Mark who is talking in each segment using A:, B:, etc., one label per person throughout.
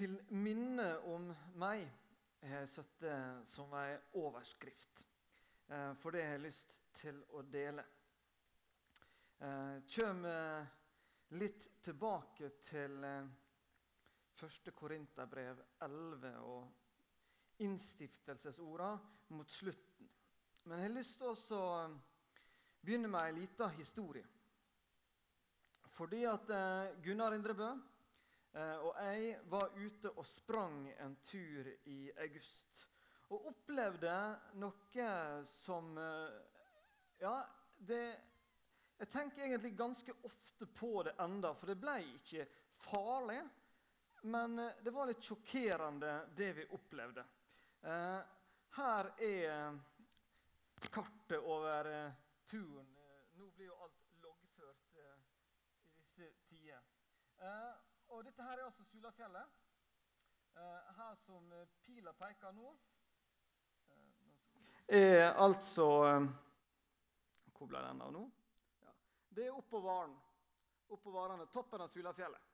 A: Til minne om meg har jeg satt det som ei overskrift. Eh, for det har jeg lyst til å dele. Jeg eh, kommer litt tilbake til 1. Eh, Korinterbrev 11 og innstiftelsesorda mot slutten. Men jeg har lyst til å begynne med ei lita historie. Fordi at Gunnar Indrebø Eh, og jeg var ute og sprang en tur i august. Og opplevde noe som eh, Ja, det Jeg tenker egentlig ganske ofte på det enda, for det ble ikke farlig. Men eh, det var litt sjokkerende, det vi opplevde. Her er kartet over turen. Nå blir jo alt loggført i disse tider. Og dette her er altså Sulafjellet. Eh, her som eh, pila peker nå, eh, er altså eh, Hvor ble den av nå? Ja. Det er oppå Varen. Oppå Varane, toppen av Sulafjellet.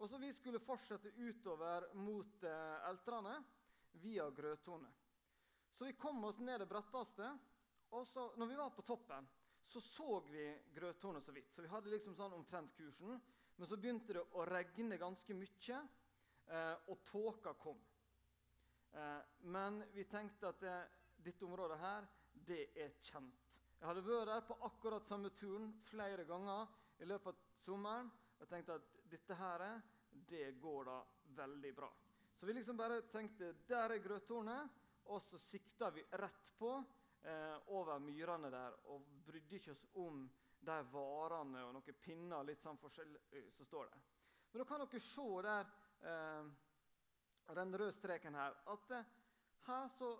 A: Og så Vi skulle fortsette utover mot eh, Eltrane via Grøtone. Så vi kom oss ned det bratteste. Og så, når vi var på toppen, så så vi Grøtone så vidt. Så vi hadde liksom sånn omtrent kursen. Men så begynte det å regne ganske mye, eh, og tåka kom. Eh, men vi tenkte at det, dette området her, det er kjent. Jeg hadde vært der på akkurat samme turen flere ganger i løpet av sommeren. Og tenkte at dette her, det går da veldig bra. Så vi liksom bare tenkte der er grøttornet, og så sikta vi rett på eh, over myrene der og brydde ikke oss om de varene og noen pinner litt sånn forskjellig så står det. Men da kan dere se der, eh, den røde streken her, at eh, her så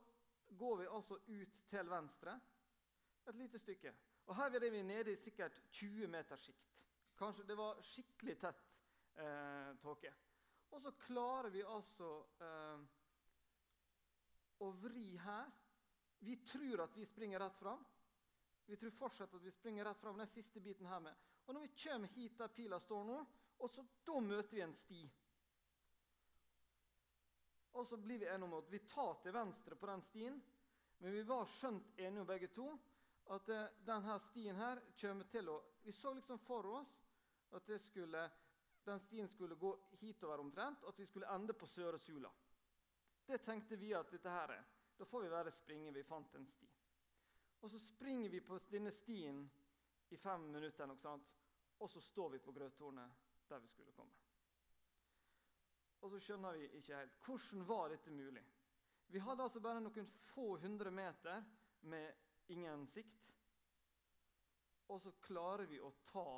A: går vi altså ut til venstre et lite stykke. Og her er vi nede i sikkert 20 meters sikt. Kanskje Det var skikkelig tett eh, tåke. Og så klarer vi altså eh, å vri her. Vi tror at vi springer rett fram. Vi tror fortsatt at vi springer rett fram den siste biten her med. Og når vi kommer hit der pila står nå, og så da møter vi en sti. Og så blir vi enige om at vi tar til venstre på den stien, men vi var skjønt enige om begge to at uh, denne stien her kommer til å Vi så liksom for oss at skulle, den stien skulle gå hitover omtrent, og at vi skulle ende på Søre Sula. Det tenkte vi at dette her er. Da får vi være springe. Vi fant en sti. Og så springer vi på denne stien i fem minutter, noe sånt, og så står vi på grøttårnet der vi skulle komme. Og så skjønner vi ikke helt hvordan var dette mulig. Vi hadde altså bare noen få hundre meter med ingen sikt. Og så klarer vi å ta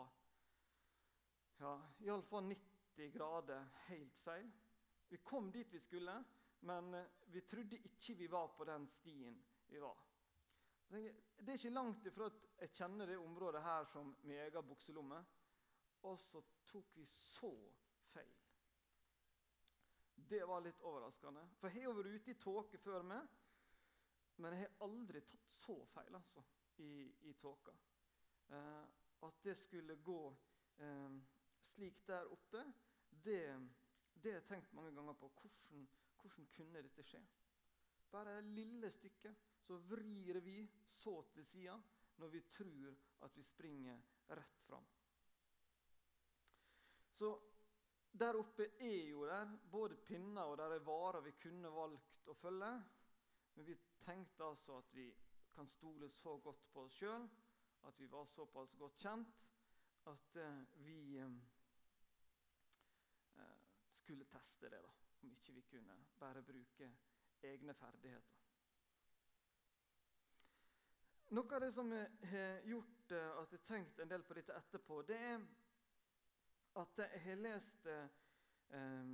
A: ja, iallfall 90 grader helt feil. Vi kom dit vi skulle, men vi trodde ikke vi var på den stien vi var. Det er ikke langt ifra at jeg kjenner det området her som min egen bukselomme. Og så tok vi så feil. Det var litt overraskende. For jeg har vært ute i tåke før meg, men jeg har aldri tatt så feil altså, i, i tåka. Eh, at det skulle gå eh, slik der oppe, det, det har jeg tenkt mange ganger på. Hvordan, hvordan kunne dette skje? Bare det lille stykket så vrir vi så til sida når vi tror at vi springer rett fram. Så der oppe er jo der både pinner og der er varer vi kunne valgt å følge. Men vi tenkte altså at vi kan stole så godt på oss sjøl, at vi var såpass godt kjent at eh, vi eh, eh skulle teste det, da, om ikke vi kunne bare bruke egne ferdigheter. Noe av det som har gjort eh, at jeg har tenkt en del på dette etterpå, det er at jeg har lest eh,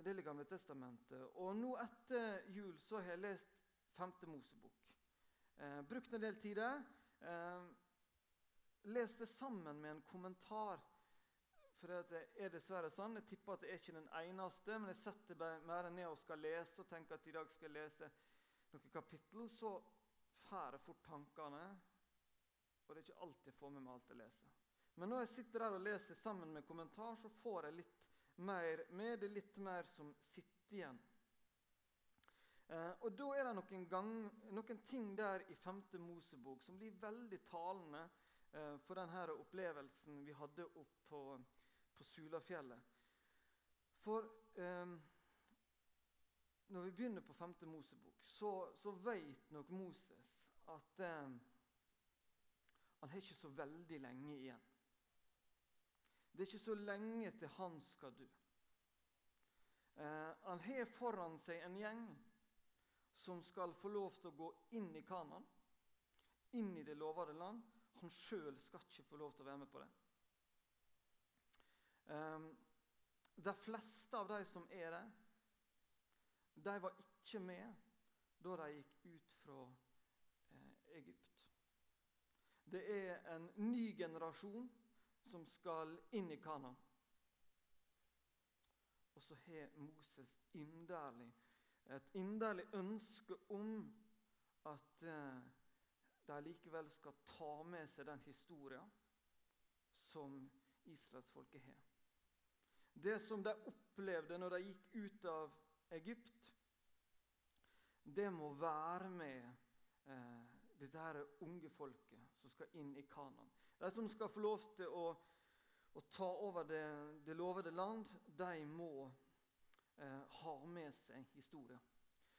A: det i Gamle testamentet. Og nå etter jul så har jeg lest Femte Mosebok. Eh, brukt en del tid der. Eh, lest det sammen med en kommentar. For det er dessverre sånn. Jeg tipper at det er ikke den eneste, men jeg setter meg ned og skal lese og tenker at i dag skal jeg lese noen kapittel. Så færer fort tankene, og det er ikke alltid jeg får med meg alt jeg leser. Men når jeg sitter der og leser sammen med kommentar, så får jeg litt mer med. Det er litt mer som sitter igjen. Eh, og Da er det noen, gang, noen ting der i 5. Mosebok som blir veldig talende eh, for denne opplevelsen vi hadde oppe på, på Sulafjellet. For eh, når vi begynner på 5. Mosebok, så, så vet nok Moses at eh, han har ikke så veldig lenge igjen. Det er ikke så lenge til han skal dø. Eh, han har foran seg en gjeng som skal få lov til å gå inn i Kanan, inn i det lovede land. Han sjøl skal ikke få lov til å være med på det. Eh, de fleste av de som er der, de var ikke med da de gikk ut fra eh. Det er en ny generasjon som skal inn i Kana. Og så har Moses inderlig, et inderlig ønske om at eh, de likevel skal ta med seg den historien som israelsfolket har. Det som de opplevde når de gikk ut av Egypt, det må være med eh, dette her unge folket som skal inn i Kanan. De som skal få lov til å, å ta over det, det, lovede land, de må eh, ha med seg historie.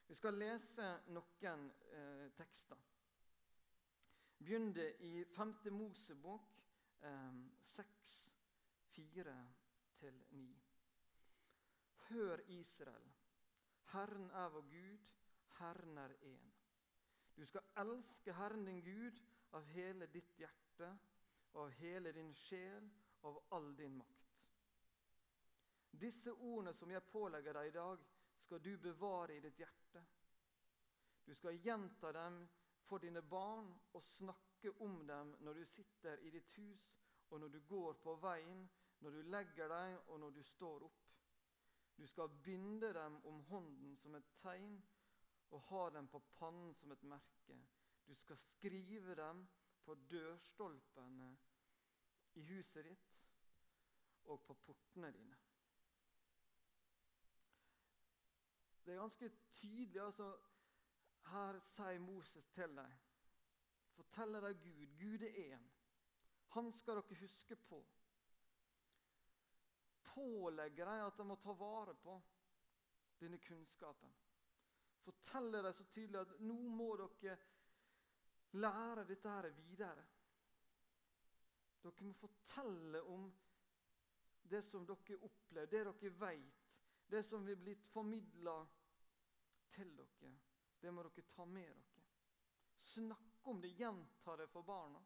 A: Vi skal lese noen eh, tekster. Begynner i 5. Mosebok eh, 6, 4-9. Hør, Israel. Herren er vår Gud, Herren er én. Du skal elske Herren din Gud av hele ditt hjerte og av hele din sjel og av all din makt. Disse ordene som jeg pålegger deg i dag, skal du bevare i ditt hjerte. Du skal gjenta dem for dine barn og snakke om dem når du sitter i ditt hus, og når du går på veien, når du legger deg, og når du står opp. Du skal binde dem om hånden som et tegn og ha dem på pannen som et merke. Du skal skrive dem på dørstolpene i huset ditt og på portene dine. Det er ganske tydelig. altså, Her sier Moses til deg Forteller deg Gud. Gud er én. Han skal dere huske på. Pålegger deg at de må ta vare på denne kunnskapen forteller dem så tydelig at nå må dere lære dette her videre. Dere må fortelle om det som dere opplever, det dere vet, det som er blitt formidla til dere. Det må dere ta med dere. Snakke om det, gjenta det for barna.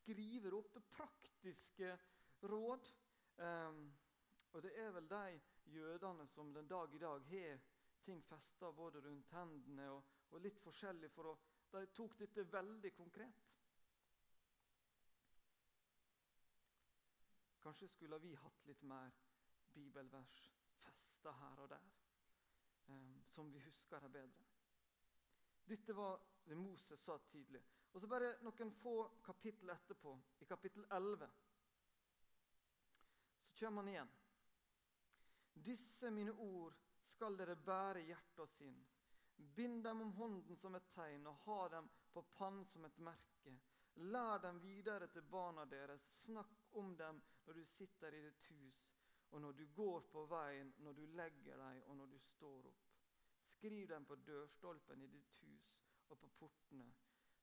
A: Skrive det praktiske råd. Um, og det er vel de jødene som den dag i dag har ting festa både rundt hendene og, og, litt forskjellig. for å, De tok dette veldig konkret. Kanskje skulle vi hatt litt mer bibelvers festa her og der, um, som vi husker det bedre. Dette var det Moses sa tidlig. Og så bare noen få kapittel etterpå, i kapittel 11, så kommer han igjen. Disse mine ord skal dere bære hjerte og sinn. Bind dem om hånden som et tegn, og ha dem på pannen som et merke. Lær dem videre til barna deres. Snakk om dem når du sitter i ditt hus, og når du går på veien, når du legger deg, og når du står opp. Skriv dem på dørstolpen i ditt hus og på portene.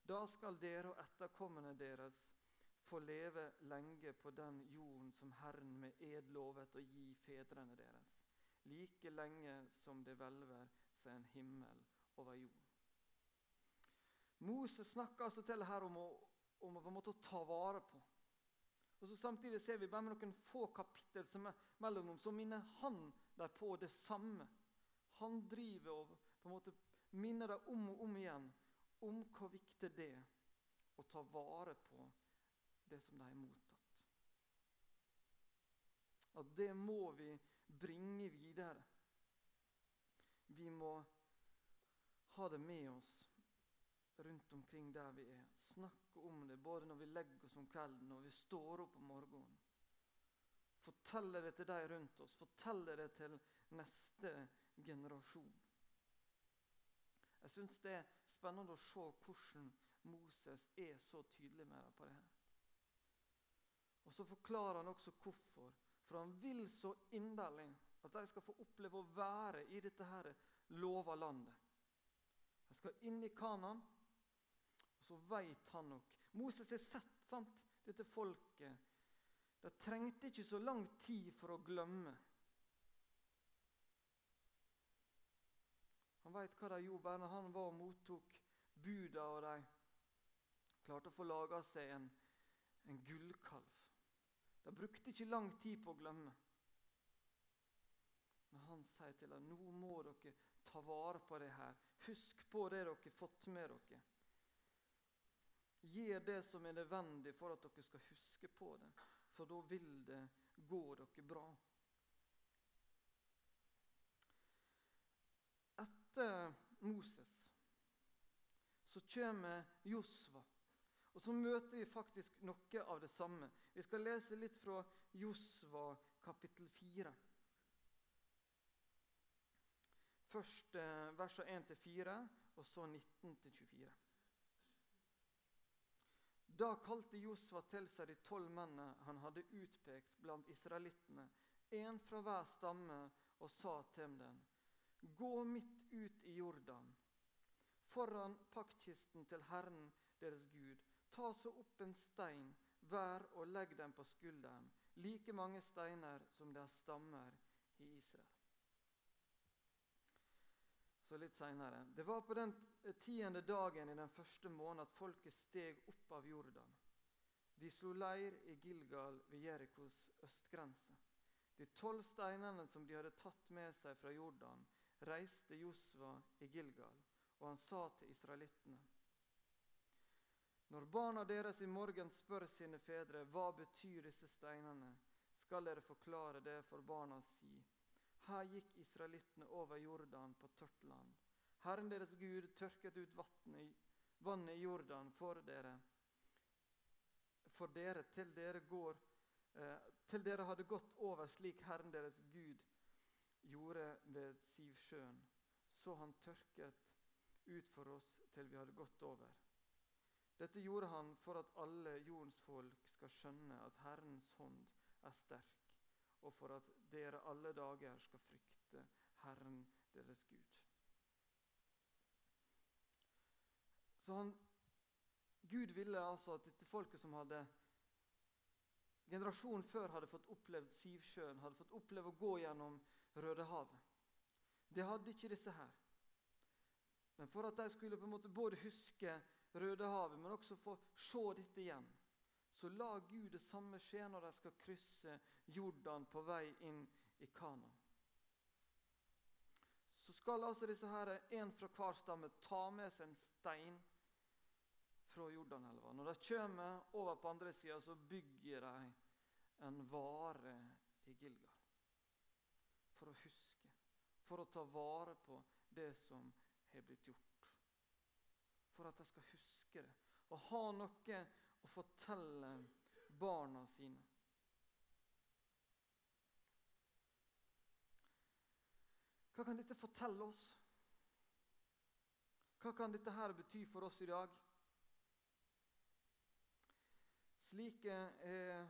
A: Da skal dere og etterkommerne deres få leve lenge på den jorden som Herren med ed lovet å gi fedrene deres like lenge som det hvelver seg en himmel over jorden. Moses snakker altså til her om å, om å, måte, ta vare på. Og så Samtidig ser vi bare med noen få kapittel som er mellom dem, så minner han dem på det samme. Han driver og på en måte minner dem om og om igjen om hvor viktig det er å ta vare på det som de har mottatt. At det må vi bringe videre. Vi må ha det med oss rundt omkring der vi er. Snakke om det både når vi legger oss om kvelden og vi står opp om morgenen. Fortelle det til de rundt oss. Fortelle det til neste generasjon. Jeg syns det er spennende å se hvordan Moses er så tydelig med dem på det her. Og Så forklarer han også hvorfor. For han vil så inderlig at de skal få oppleve å være i dette her lova landet. De skal inn i Kanan, og så veit han nok. Moses har sett sant, dette folket. De trengte ikke så lang tid for å glemme. Han veit hva de gjorde bare når han var og mottok buda, og de klarte å få laga seg en, en gullkalv. De brukte ikke lang tid på å glemme. Men han sier til dem nå må dere ta vare på det her. Husk på det dere har fått med dere. Gjør det som er nødvendig for at dere skal huske på det, for da vil det gå dere bra. Etter Moses så kommer Josva. Og så møter vi faktisk noe av det samme. Vi skal lese litt fra Josva kapittel 4. Først eh, versene 1-4, og så 19-24. Da kalte Josva til seg de tolv mennene han hadde utpekt blant israelittene, en fra hver stamme, og sa til dem.: Gå midt ut i Jordan, foran paktkisten til Herren deres Gud Ta så opp en stein hver og legg den på skulderen, like mange steiner som det er stammer i Israel. Så litt senere. Det var på den tiende dagen i den første måneden at folket steg opp av Jordan. De slo leir i Gilgal ved Jerikos østgrense. De tolv steinene som de hadde tatt med seg fra Jordan, reiste Josva i Gilgal, og han sa til israelittene når barna deres i morgen spør sine fedre hva betyr disse steinene, skal dere forklare det for barna og si:" Her gikk israelittene over Jordan på tørt land. Herren deres Gud tørket ut vannet i Jordan for dere, for dere til dere, går, eh, til dere hadde gått over slik Herren deres Gud gjorde ved Sivsjøen. Så han tørket ut for oss til vi hadde gått over. Dette gjorde han for at alle jordens folk skal skjønne at Herrens hånd er sterk, og for at dere alle dager skal frykte Herren deres Gud. Så han, Gud ville altså at dette folket som hadde generasjonen før hadde fått opplevd Sivsjøen, hadde fått oppleve å gå gjennom Rødehavet. Det hadde ikke disse her. Men for at de skulle på en måte både huske Rødehavet, men også få se dette igjen. Så la Gud det samme skje når de skal krysse Jordan på vei inn i Kana. Så skal altså disse her, en fra hver stamme ta med seg en stein fra Jordanelva. Når de kommer over på andre sida, så bygger de en vare i Gilgal. For å huske, for å ta vare på det som har blitt gjort for at de skal huske det og ha noe å fortelle barna sine. Hva kan dette fortelle oss? Hva kan dette her bety for oss i dag? Slike er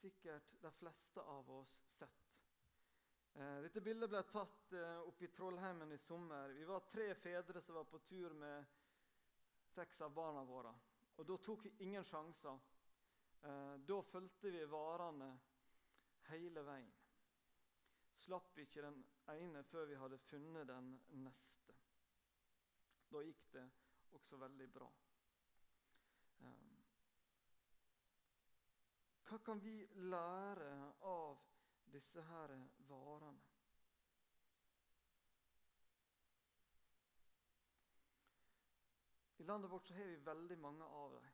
A: sikkert de fleste av oss sett. Eh, dette bildet ble tatt eh, oppe i Trollheimen i sommer. Vi var tre fedre som var på tur med seks av barna våre. Og da tok vi ingen sjanser. Eh, da fulgte vi varene hele veien. Slapp ikke den ene før vi hadde funnet den neste. Da gikk det også veldig bra. Eh, hva kan vi lære av disse her varene? I landet vårt så har vi veldig mange av dem.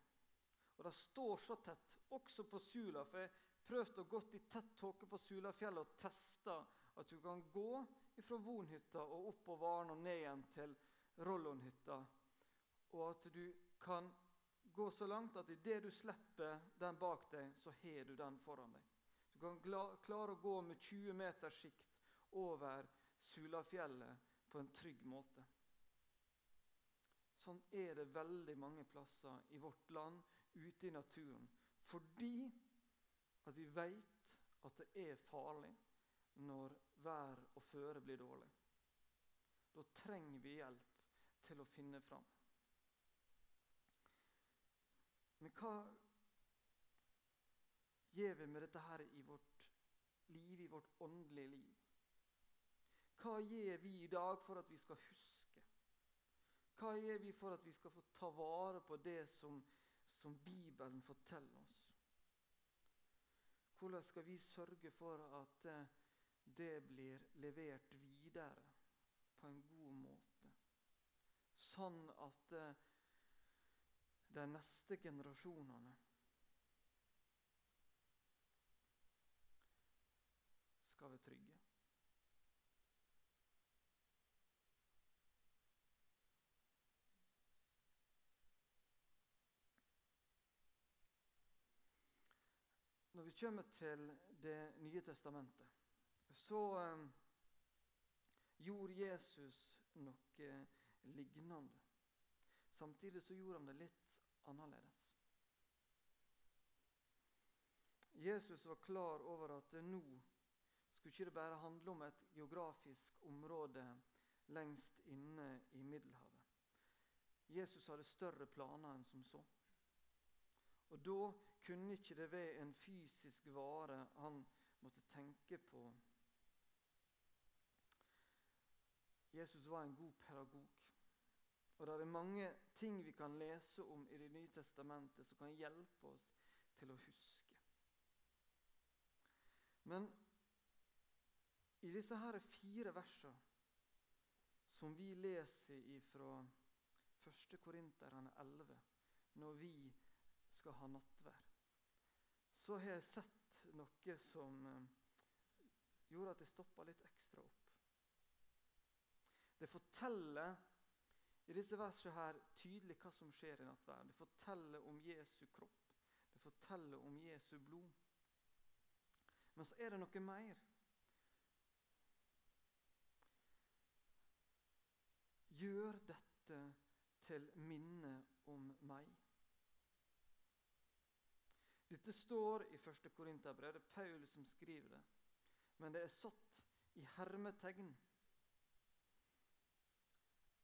A: Og de står så tett, også på Sula. For jeg prøvde å gå i tett tåke på Sulafjellet og teste at du kan gå fra Vonhytta og opp på Varen og ned igjen til Rollonhytta. Og at du kan gå så langt at idet du slipper den bak deg, så har du den foran deg. Du kan klare å gå med 20 meters sikt over Sulafjellet på en trygg måte. Sånn er det veldig mange plasser i vårt land, ute i naturen. Fordi at vi vet at det er farlig når vær og føre blir dårlig. Da trenger vi hjelp til å finne fram. Men hva gjør vi med dette her i vårt liv, i vårt åndelige liv? Hva gjør vi i dag for at vi skal huske? Hva gjør vi for at vi skal få ta vare på det som, som Bibelen forteller oss? Hvordan skal vi sørge for at eh, det blir levert videre på en god måte? Sånn at eh, de neste generasjonene skal være trygge. Når vi kommer til Det nye testamentet, så um, gjorde Jesus noe lignende. Samtidig så gjorde han det litt annerledes. Jesus var klar over at nå skulle ikke det bare handle om et geografisk område lengst inne i Middelhavet. Jesus hadde større planer enn som så. Og Da kunne ikke det være en fysisk vare han måtte tenke på. Jesus var en god pedagog. Og det er mange ting vi kan lese om i Det nye testamentet som kan hjelpe oss til å huske. Men i disse her fire versene som vi leser fra 1. Korinterne 11, når vi skal ha nattvær, så har jeg sett noe som eh, gjorde at jeg stoppa litt ekstra opp. Det forteller i disse versene her tydelig hva som skjer i nattverden. Det forteller om Jesu kropp. Det forteller om Jesu blod. Men så er det noe mer. Gjør dette til minne om meg. Dette står i 1. Korinterbrev. Det er Paul som skriver det. Men det er satt i hermetegn.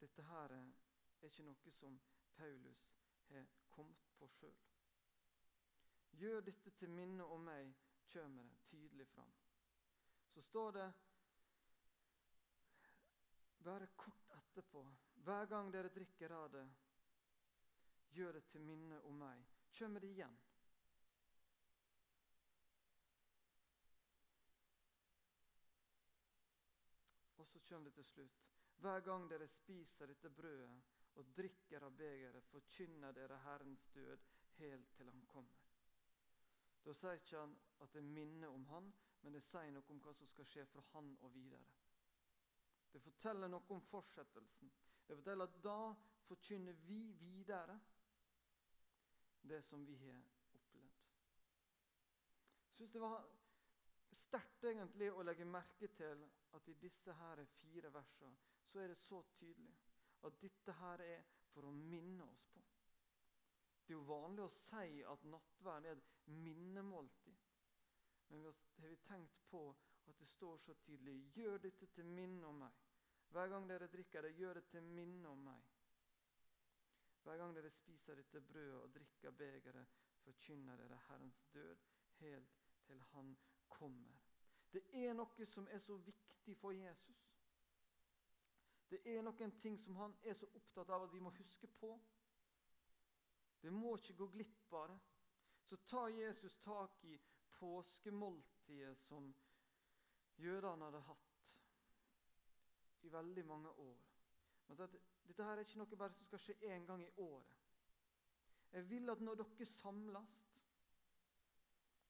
A: Dette her er ikke noe som Paulus har kommet på sjøl. Gjør dette til minne om meg, kommer det tydelig fram. Så står det bare kort etterpå Hver gang dere drikker av det, gjør det til minne om meg. Kommer det igjen. Så kommer det til slutt. Hver gang dere spiser dette brødet og drikker av begeret, forkynner dere Herrens død helt til Han kommer. Da sier ikke han at det minner om Han, men det sier noe om hva som skal skje fra Han og videre. Det forteller noe om fortsettelsen. Det forteller at da forkynner vi videre det som vi har opplevd. Jeg syns det var sterkt egentlig å legge merke til at i disse her fire versene så er det så tydelig at dette her er for å minne oss på. Det er jo vanlig å si at nattverden er et minnemåltid. Men har vi tenkt på at det står så tydelig 'Gjør dette til minne om meg'. Hver gang dere drikker det, gjør det til minne om meg. Hver gang dere spiser dette brødet og drikker begeret, forkynner dere Herrens død helt til Han kommer. Det er noe som er så viktig for Jesus. Det er noen ting som han er så opptatt av at vi må huske på. Det må ikke gå glipp av det. Så tar Jesus tak i påskemåltidet som jødene hadde hatt i veldig mange år. Men at dette her er ikke noe bare som skal skje én gang i året. Jeg vil at når dere samles,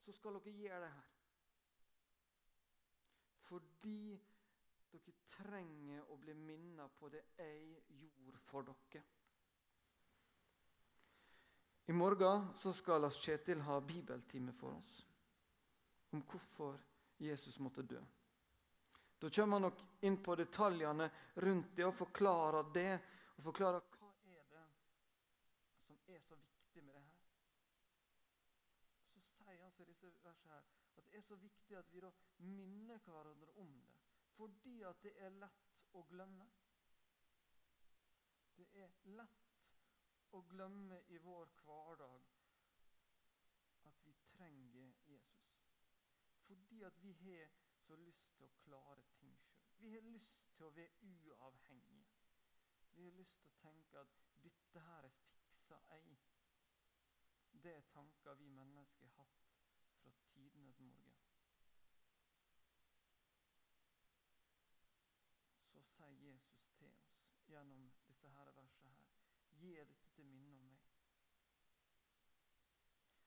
A: så skal dere gjøre det her. Fordi dere trenger å bli minnet på det jeg gjorde for dere. I morgen så skal Lars Kjetil ha bibeltime for oss. om hvorfor Jesus måtte dø. Da kommer han nok inn på detaljene rundt det og forklarer det. Og forklarer hva er det som er så viktig med det her. Så sier han seg disse versene her, at det er så viktig at vi da minner hverandre om det. Fordi at det er lett å glemme. Det er lett å glemme i vår hverdag at vi trenger Jesus. Fordi at vi har så lyst til å klare ting sjøl. Vi har lyst til å være uavhengige. Vi har lyst til å tenke at 'dette her er fiksa ei'. Det er tanker vi mennesker har hatt fra tidenes morgen. Så sier Jesus til oss gjennom disse her versene her. Gi dette til minne om meg.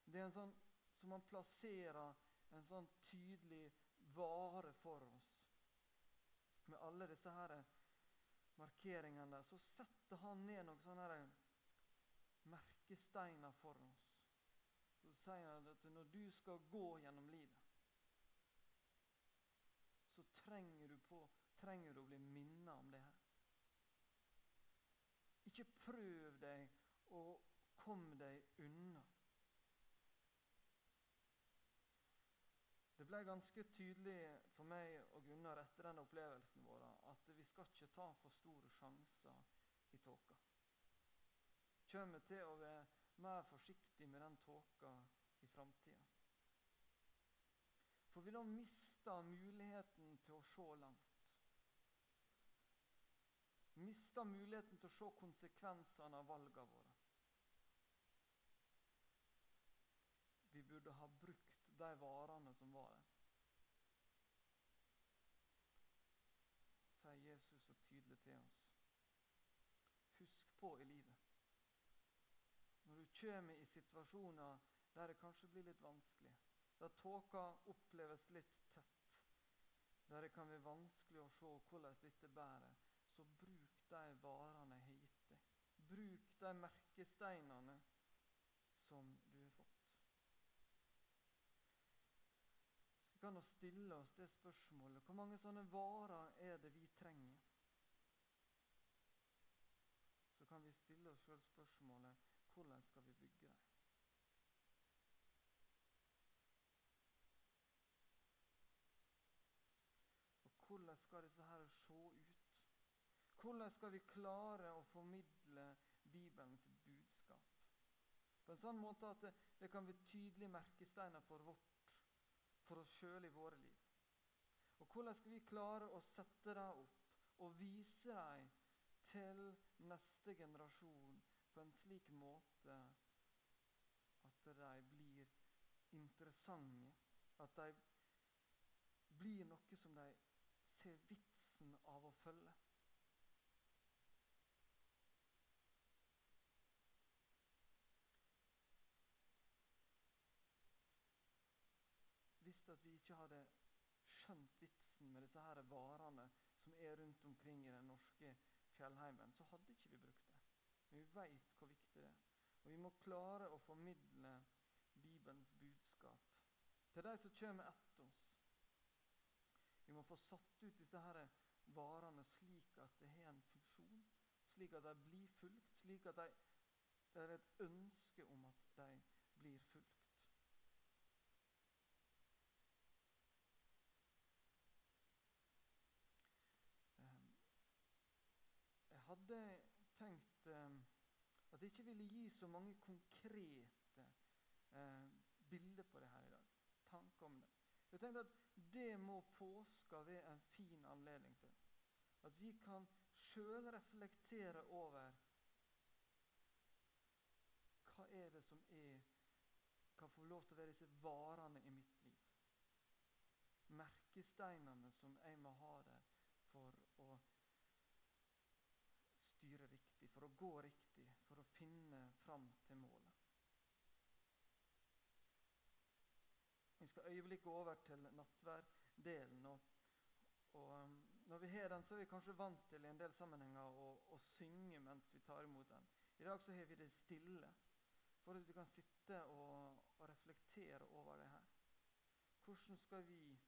A: Det er en sånn som man plasserer en sånn tydelig vare for oss. Med alle disse her markeringene der, så setter han ned noen sånne merkesteiner for oss. Så sier han at når du skal gå gjennom livet, så trenger du, på, trenger du å bli minnet om det her. Ikke prøv deg og kom deg unna. Det ble ganske tydelig for meg og Gunnar etter den opplevelsen vår at vi skal ikke ta for store sjanser i tåka. Kommer til å være mer forsiktig med den tåka i framtida. For vi da mister muligheten til å se langt mista muligheten til å se konsekvensene av valgene våre. Vi burde ha brukt de varene som var der. Sier Jesus så tydelig til oss. Husk på i livet. Når du kommer i situasjoner der det kanskje blir litt vanskelig, der tåka oppleves litt tett, der det kan være vanskelig å se hvordan dette bærer, så bruk de varene jeg har gitt deg. Bruk de merkesteinene som du har fått. Så vi kan stille oss det spørsmålet hvor mange sånne varer er det vi trenger? Så kan vi stille oss sjøl spørsmålet hvordan skal vi bygge dem? Og hvordan skal disse her se ut? Hvordan skal vi klare å formidle Bibelens budskap? På en sånn måte at det, det kan bli tydelige merkesteiner for, vårt, for oss sjøl i våre liv. Og hvordan skal vi klare å sette dem opp og vise dem til neste generasjon på en slik måte at de blir interessante, at de blir noe som de ser vitsen av å følge? at vi ikke hadde skjønt vitsen med disse her varene som er rundt omkring i den norske fjellheimen, så hadde ikke vi brukt det. Men vi veit hvor viktig det er. Og vi må klare å formidle Bibelens budskap til de som kommer etter oss. Vi må få satt ut disse her varene slik at det har en funksjon, slik at de blir fulgt, slik at de, det er et ønske om at de blir fulgt. Hadde tenkt eh, at jeg ikke ville gi så mange konkrete eh, bilder på det her i dag. Tanker om det. Jeg tenkte at det må påska være en fin anledning til. At vi kan sjøl reflektere over hva er det som er kan få lov til å være disse varene i mitt liv. Merkesteinene som jeg må ha der for å styre riktig, for å gå riktig, for å finne fram til målet. Vi skal øyeblikket over til nattværdelen. Og, og um, når vi har den, så er vi kanskje vant til i en del sammenhenger å, å synge mens vi tar imot den. I dag så har vi det stille, for at vi kan sitte og, og reflektere over det her. hvordan skal vi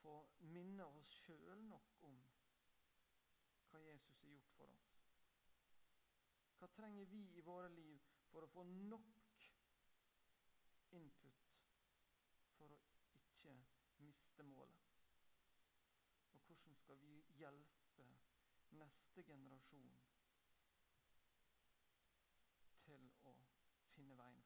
A: få minne oss sjøl nok om hva Jesus har gjort for oss? Hva trenger vi i våre liv for å få nok input for å ikke miste målet? Og hvordan skal vi hjelpe neste generasjon til å finne veien